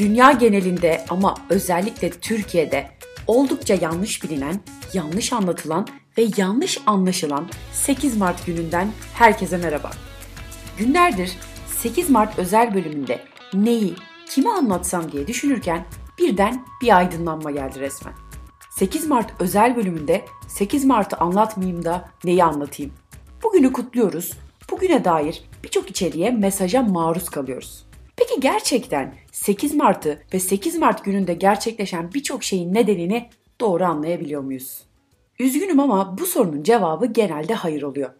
Dünya genelinde ama özellikle Türkiye'de oldukça yanlış bilinen, yanlış anlatılan ve yanlış anlaşılan 8 Mart gününden herkese merhaba. Günlerdir 8 Mart özel bölümünde neyi, kime anlatsam diye düşünürken birden bir aydınlanma geldi resmen. 8 Mart özel bölümünde 8 Mart'ı anlatmayayım da neyi anlatayım? Bugünü kutluyoruz. Bugüne dair birçok içeriğe, mesaja maruz kalıyoruz. Peki gerçekten 8 Mart'ı ve 8 Mart gününde gerçekleşen birçok şeyin nedenini doğru anlayabiliyor muyuz? Üzgünüm ama bu sorunun cevabı genelde hayır oluyor.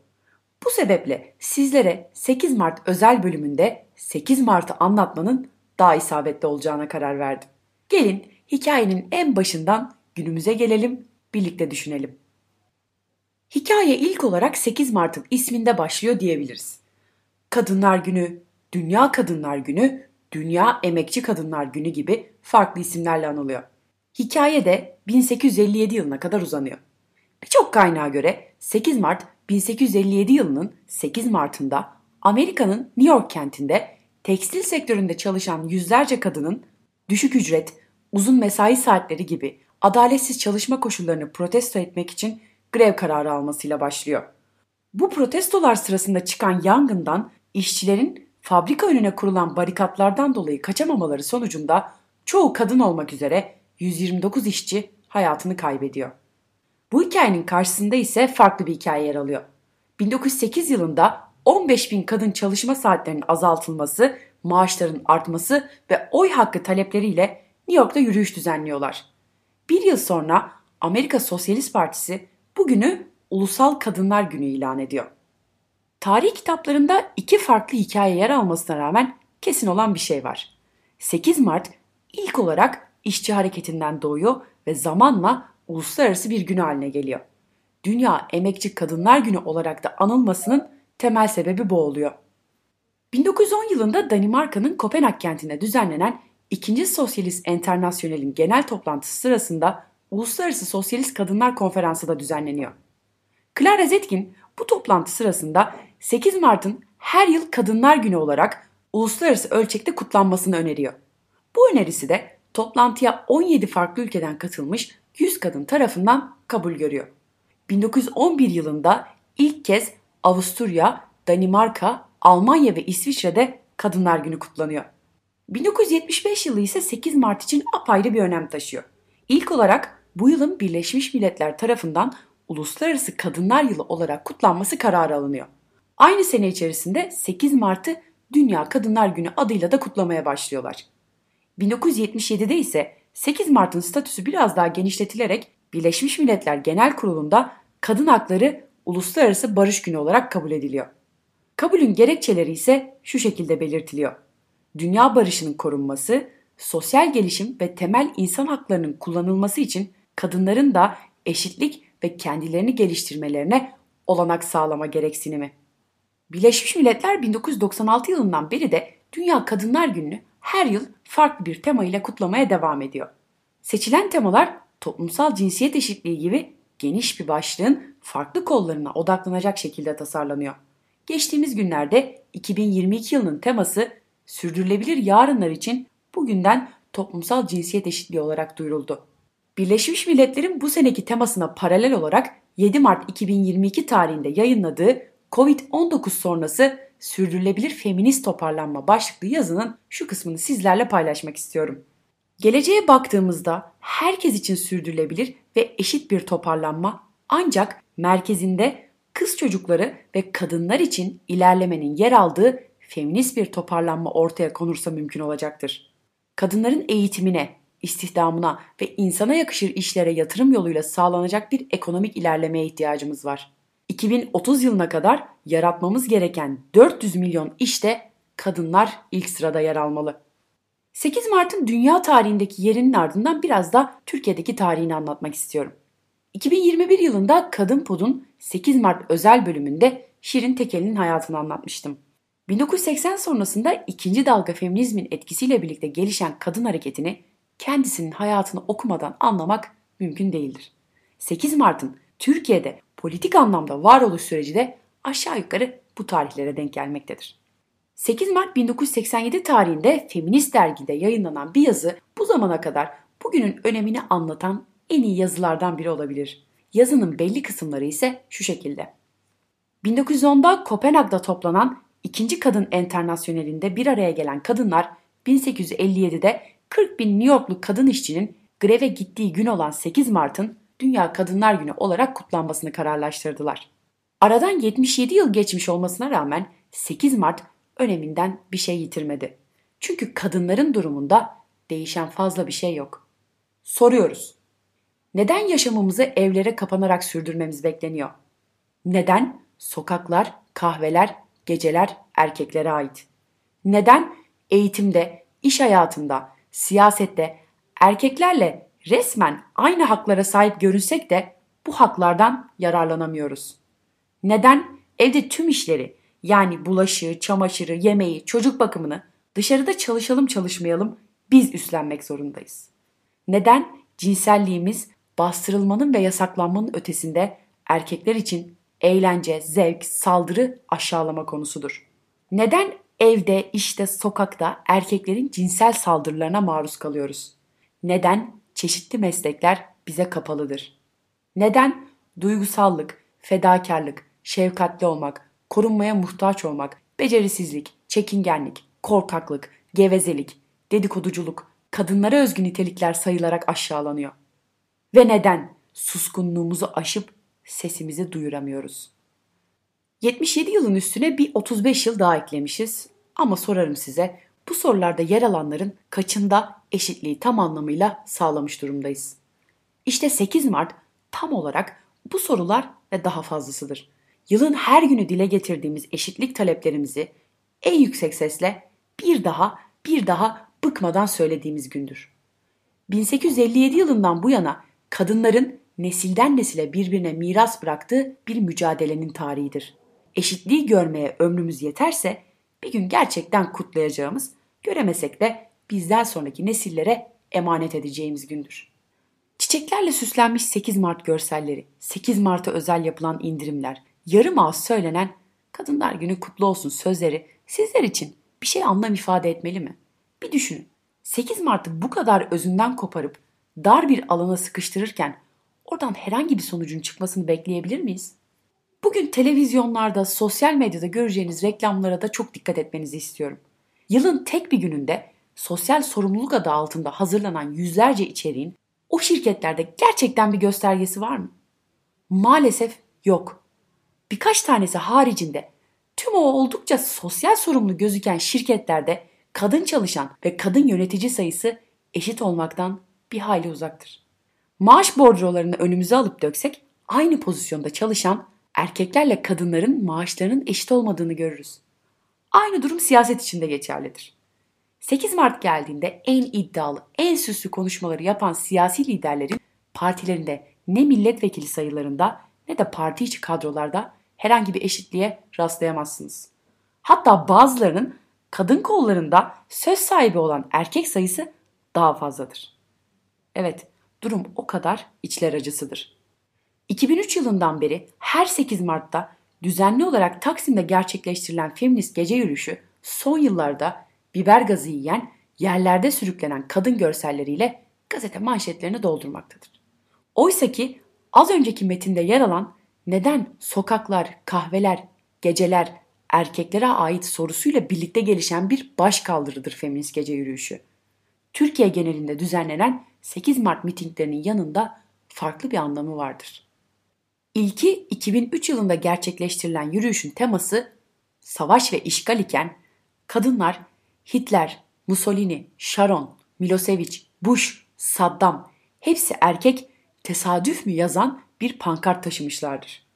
Bu sebeple sizlere 8 Mart özel bölümünde 8 Mart'ı anlatmanın daha isabetli olacağına karar verdim. Gelin hikayenin en başından günümüze gelelim, birlikte düşünelim. Hikaye ilk olarak 8 Mart'ın isminde başlıyor diyebiliriz. Kadınlar Günü, Dünya Kadınlar Günü, Dünya Emekçi Kadınlar Günü gibi farklı isimlerle anılıyor. Hikaye de 1857 yılına kadar uzanıyor. Birçok kaynağa göre 8 Mart 1857 yılının 8 Mart'ında Amerika'nın New York kentinde tekstil sektöründe çalışan yüzlerce kadının düşük ücret, uzun mesai saatleri gibi adaletsiz çalışma koşullarını protesto etmek için grev kararı almasıyla başlıyor. Bu protestolar sırasında çıkan yangından işçilerin fabrika önüne kurulan barikatlardan dolayı kaçamamaları sonucunda çoğu kadın olmak üzere 129 işçi hayatını kaybediyor. Bu hikayenin karşısında ise farklı bir hikaye yer alıyor. 1908 yılında 15 bin kadın çalışma saatlerinin azaltılması, maaşların artması ve oy hakkı talepleriyle New York'ta yürüyüş düzenliyorlar. Bir yıl sonra Amerika Sosyalist Partisi bugünü Ulusal Kadınlar Günü ilan ediyor. Tarih kitaplarında iki farklı hikaye yer almasına rağmen kesin olan bir şey var. 8 Mart ilk olarak işçi hareketinden doğuyor ve zamanla uluslararası bir gün haline geliyor. Dünya Emekçi Kadınlar Günü olarak da anılmasının temel sebebi bu oluyor. 1910 yılında Danimarka'nın Kopenhag kentinde düzenlenen 2. Sosyalist Enternasyonel'in genel toplantısı sırasında Uluslararası Sosyalist Kadınlar Konferansı da düzenleniyor. Clara Zetkin bu toplantı sırasında 8 Mart'ın her yıl Kadınlar Günü olarak uluslararası ölçekte kutlanmasını öneriyor. Bu önerisi de toplantıya 17 farklı ülkeden katılmış 100 kadın tarafından kabul görüyor. 1911 yılında ilk kez Avusturya, Danimarka, Almanya ve İsviçre'de Kadınlar Günü kutlanıyor. 1975 yılı ise 8 Mart için apayrı bir önem taşıyor. İlk olarak bu yılın Birleşmiş Milletler tarafından Uluslararası Kadınlar Yılı olarak kutlanması kararı alınıyor. Aynı sene içerisinde 8 Mart'ı Dünya Kadınlar Günü adıyla da kutlamaya başlıyorlar. 1977'de ise 8 Mart'ın statüsü biraz daha genişletilerek Birleşmiş Milletler Genel Kurulu'nda kadın hakları uluslararası barış günü olarak kabul ediliyor. Kabulün gerekçeleri ise şu şekilde belirtiliyor. Dünya barışının korunması, sosyal gelişim ve temel insan haklarının kullanılması için kadınların da eşitlik ve kendilerini geliştirmelerine olanak sağlama gereksinimi. Birleşmiş Milletler 1996 yılından beri de Dünya Kadınlar Günü'nü her yıl farklı bir tema ile kutlamaya devam ediyor. Seçilen temalar toplumsal cinsiyet eşitliği gibi geniş bir başlığın farklı kollarına odaklanacak şekilde tasarlanıyor. Geçtiğimiz günlerde 2022 yılının teması sürdürülebilir yarınlar için bugünden toplumsal cinsiyet eşitliği olarak duyuruldu. Birleşmiş Milletler'in bu seneki temasına paralel olarak 7 Mart 2022 tarihinde yayınladığı COVID-19 sonrası sürdürülebilir feminist toparlanma başlıklı yazının şu kısmını sizlerle paylaşmak istiyorum. Geleceğe baktığımızda herkes için sürdürülebilir ve eşit bir toparlanma ancak merkezinde kız çocukları ve kadınlar için ilerlemenin yer aldığı feminist bir toparlanma ortaya konursa mümkün olacaktır. Kadınların eğitimine, istihdamına ve insana yakışır işlere yatırım yoluyla sağlanacak bir ekonomik ilerlemeye ihtiyacımız var. 2030 yılına kadar yaratmamız gereken 400 milyon işte kadınlar ilk sırada yer almalı. 8 Mart'ın dünya tarihindeki yerinin ardından biraz da Türkiye'deki tarihini anlatmak istiyorum. 2021 yılında Kadın Pod'un 8 Mart özel bölümünde Şirin Tekel'in hayatını anlatmıştım. 1980 sonrasında ikinci dalga feminizmin etkisiyle birlikte gelişen kadın hareketini kendisinin hayatını okumadan anlamak mümkün değildir. 8 Mart'ın Türkiye'de politik anlamda varoluş süreci de aşağı yukarı bu tarihlere denk gelmektedir. 8 Mart 1987 tarihinde Feminist dergide yayınlanan bir yazı bu zamana kadar bugünün önemini anlatan en iyi yazılardan biri olabilir. Yazının belli kısımları ise şu şekilde. 1910'da Kopenhag'da toplanan ikinci kadın enternasyonelinde bir araya gelen kadınlar 1857'de 40 bin New Yorklu kadın işçinin greve gittiği gün olan 8 Mart'ın Dünya Kadınlar Günü olarak kutlanmasını kararlaştırdılar. Aradan 77 yıl geçmiş olmasına rağmen 8 Mart öneminden bir şey yitirmedi. Çünkü kadınların durumunda değişen fazla bir şey yok. Soruyoruz. Neden yaşamımızı evlere kapanarak sürdürmemiz bekleniyor? Neden sokaklar, kahveler, geceler erkeklere ait? Neden eğitimde, iş hayatında, siyasette erkeklerle resmen aynı haklara sahip görünsek de bu haklardan yararlanamıyoruz? Neden evde tüm işleri yani bulaşığı, çamaşırı, yemeği, çocuk bakımını dışarıda çalışalım çalışmayalım biz üstlenmek zorundayız? Neden cinselliğimiz bastırılmanın ve yasaklanmanın ötesinde erkekler için eğlence, zevk, saldırı, aşağılama konusudur? Neden evde, işte, sokakta erkeklerin cinsel saldırılarına maruz kalıyoruz? Neden çeşitli meslekler bize kapalıdır? Neden duygusallık, fedakarlık, şefkatli olmak, korunmaya muhtaç olmak, becerisizlik, çekingenlik, korkaklık, gevezelik, dedikoduculuk, kadınlara özgü nitelikler sayılarak aşağılanıyor. Ve neden suskunluğumuzu aşıp sesimizi duyuramıyoruz? 77 yılın üstüne bir 35 yıl daha eklemişiz ama sorarım size bu sorularda yer alanların kaçında eşitliği tam anlamıyla sağlamış durumdayız. İşte 8 Mart tam olarak bu sorular ve daha fazlasıdır. Yılın her günü dile getirdiğimiz eşitlik taleplerimizi en yüksek sesle bir daha bir daha bıkmadan söylediğimiz gündür. 1857 yılından bu yana kadınların nesilden nesile birbirine miras bıraktığı bir mücadelenin tarihidir. Eşitliği görmeye ömrümüz yeterse bir gün gerçekten kutlayacağımız, göremesek de bizden sonraki nesillere emanet edeceğimiz gündür. Çiçeklerle süslenmiş 8 Mart görselleri, 8 Mart'a özel yapılan indirimler, yarım ağız söylenen Kadınlar Günü kutlu olsun sözleri sizler için bir şey anlam ifade etmeli mi? Bir düşünün. 8 Mart'ı bu kadar özünden koparıp dar bir alana sıkıştırırken oradan herhangi bir sonucun çıkmasını bekleyebilir miyiz? Bugün televizyonlarda, sosyal medyada göreceğiniz reklamlara da çok dikkat etmenizi istiyorum. Yılın tek bir gününde sosyal sorumluluk adı altında hazırlanan yüzlerce içeriğin o şirketlerde gerçekten bir göstergesi var mı? Maalesef yok. Birkaç tanesi haricinde tüm o oldukça sosyal sorumlu gözüken şirketlerde kadın çalışan ve kadın yönetici sayısı eşit olmaktan bir hayli uzaktır. Maaş bordrolarını önümüze alıp döksek aynı pozisyonda çalışan erkeklerle kadınların maaşlarının eşit olmadığını görürüz. Aynı durum siyaset için de geçerlidir. 8 Mart geldiğinde en iddialı, en süslü konuşmaları yapan siyasi liderlerin partilerinde ne milletvekili sayılarında ne de parti içi kadrolarda herhangi bir eşitliğe rastlayamazsınız. Hatta bazılarının kadın kollarında söz sahibi olan erkek sayısı daha fazladır. Evet, durum o kadar içler acısıdır. 2003 yılından beri her 8 Mart'ta düzenli olarak Taksim'de gerçekleştirilen feminist gece yürüyüşü son yıllarda biber gazı yiyen, yerlerde sürüklenen kadın görselleriyle gazete manşetlerini doldurmaktadır. Oysa ki az önceki metinde yer alan neden sokaklar, kahveler, geceler erkeklere ait sorusuyla birlikte gelişen bir baş kaldırıdır feminist gece yürüyüşü. Türkiye genelinde düzenlenen 8 Mart mitinglerinin yanında farklı bir anlamı vardır. İlki 2003 yılında gerçekleştirilen yürüyüşün teması savaş ve işgal iken kadınlar Hitler, Mussolini, Sharon, Milosevic, Bush, Saddam hepsi erkek tesadüf mü yazan bir pankart taşımışlardır.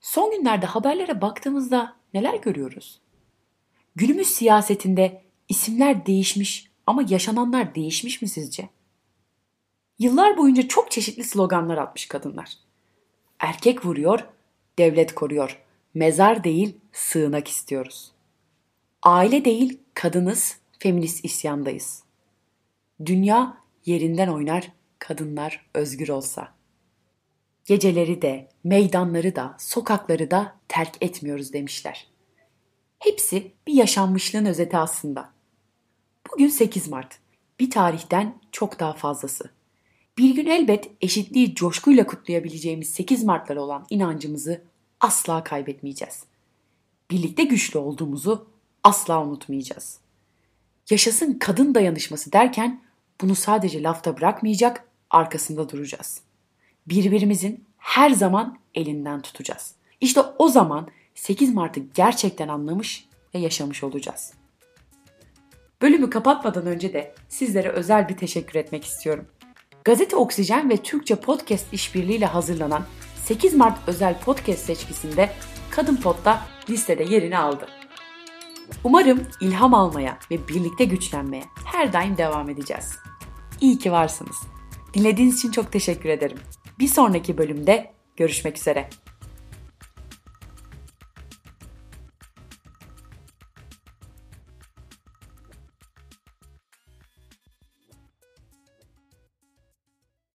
Son günlerde haberlere baktığımızda neler görüyoruz? Günümüz siyasetinde isimler değişmiş ama yaşananlar değişmiş mi sizce? Yıllar boyunca çok çeşitli sloganlar atmış kadınlar. Erkek vuruyor, devlet koruyor. Mezar değil, sığınak istiyoruz. Aile değil, kadınız, feminist isyandayız. Dünya yerinden oynar, kadınlar özgür olsa. Geceleri de, meydanları da, sokakları da terk etmiyoruz demişler. Hepsi bir yaşanmışlığın özeti aslında. Bugün 8 Mart. Bir tarihten çok daha fazlası. Bir gün elbet eşitliği coşkuyla kutlayabileceğimiz 8 Mart'lara olan inancımızı asla kaybetmeyeceğiz. Birlikte güçlü olduğumuzu asla unutmayacağız. Yaşasın kadın dayanışması derken bunu sadece lafta bırakmayacak, arkasında duracağız. Birbirimizin her zaman elinden tutacağız. İşte o zaman 8 Mart'ı gerçekten anlamış ve yaşamış olacağız. Bölümü kapatmadan önce de sizlere özel bir teşekkür etmek istiyorum. Gazete Oksijen ve Türkçe Podcast işbirliğiyle hazırlanan 8 Mart özel podcast seçkisinde Kadın Pot'ta listede yerini aldı. Umarım ilham almaya ve birlikte güçlenmeye her daim devam edeceğiz. İyi ki varsınız. Dinlediğiniz için çok teşekkür ederim. Bir sonraki bölümde görüşmek üzere.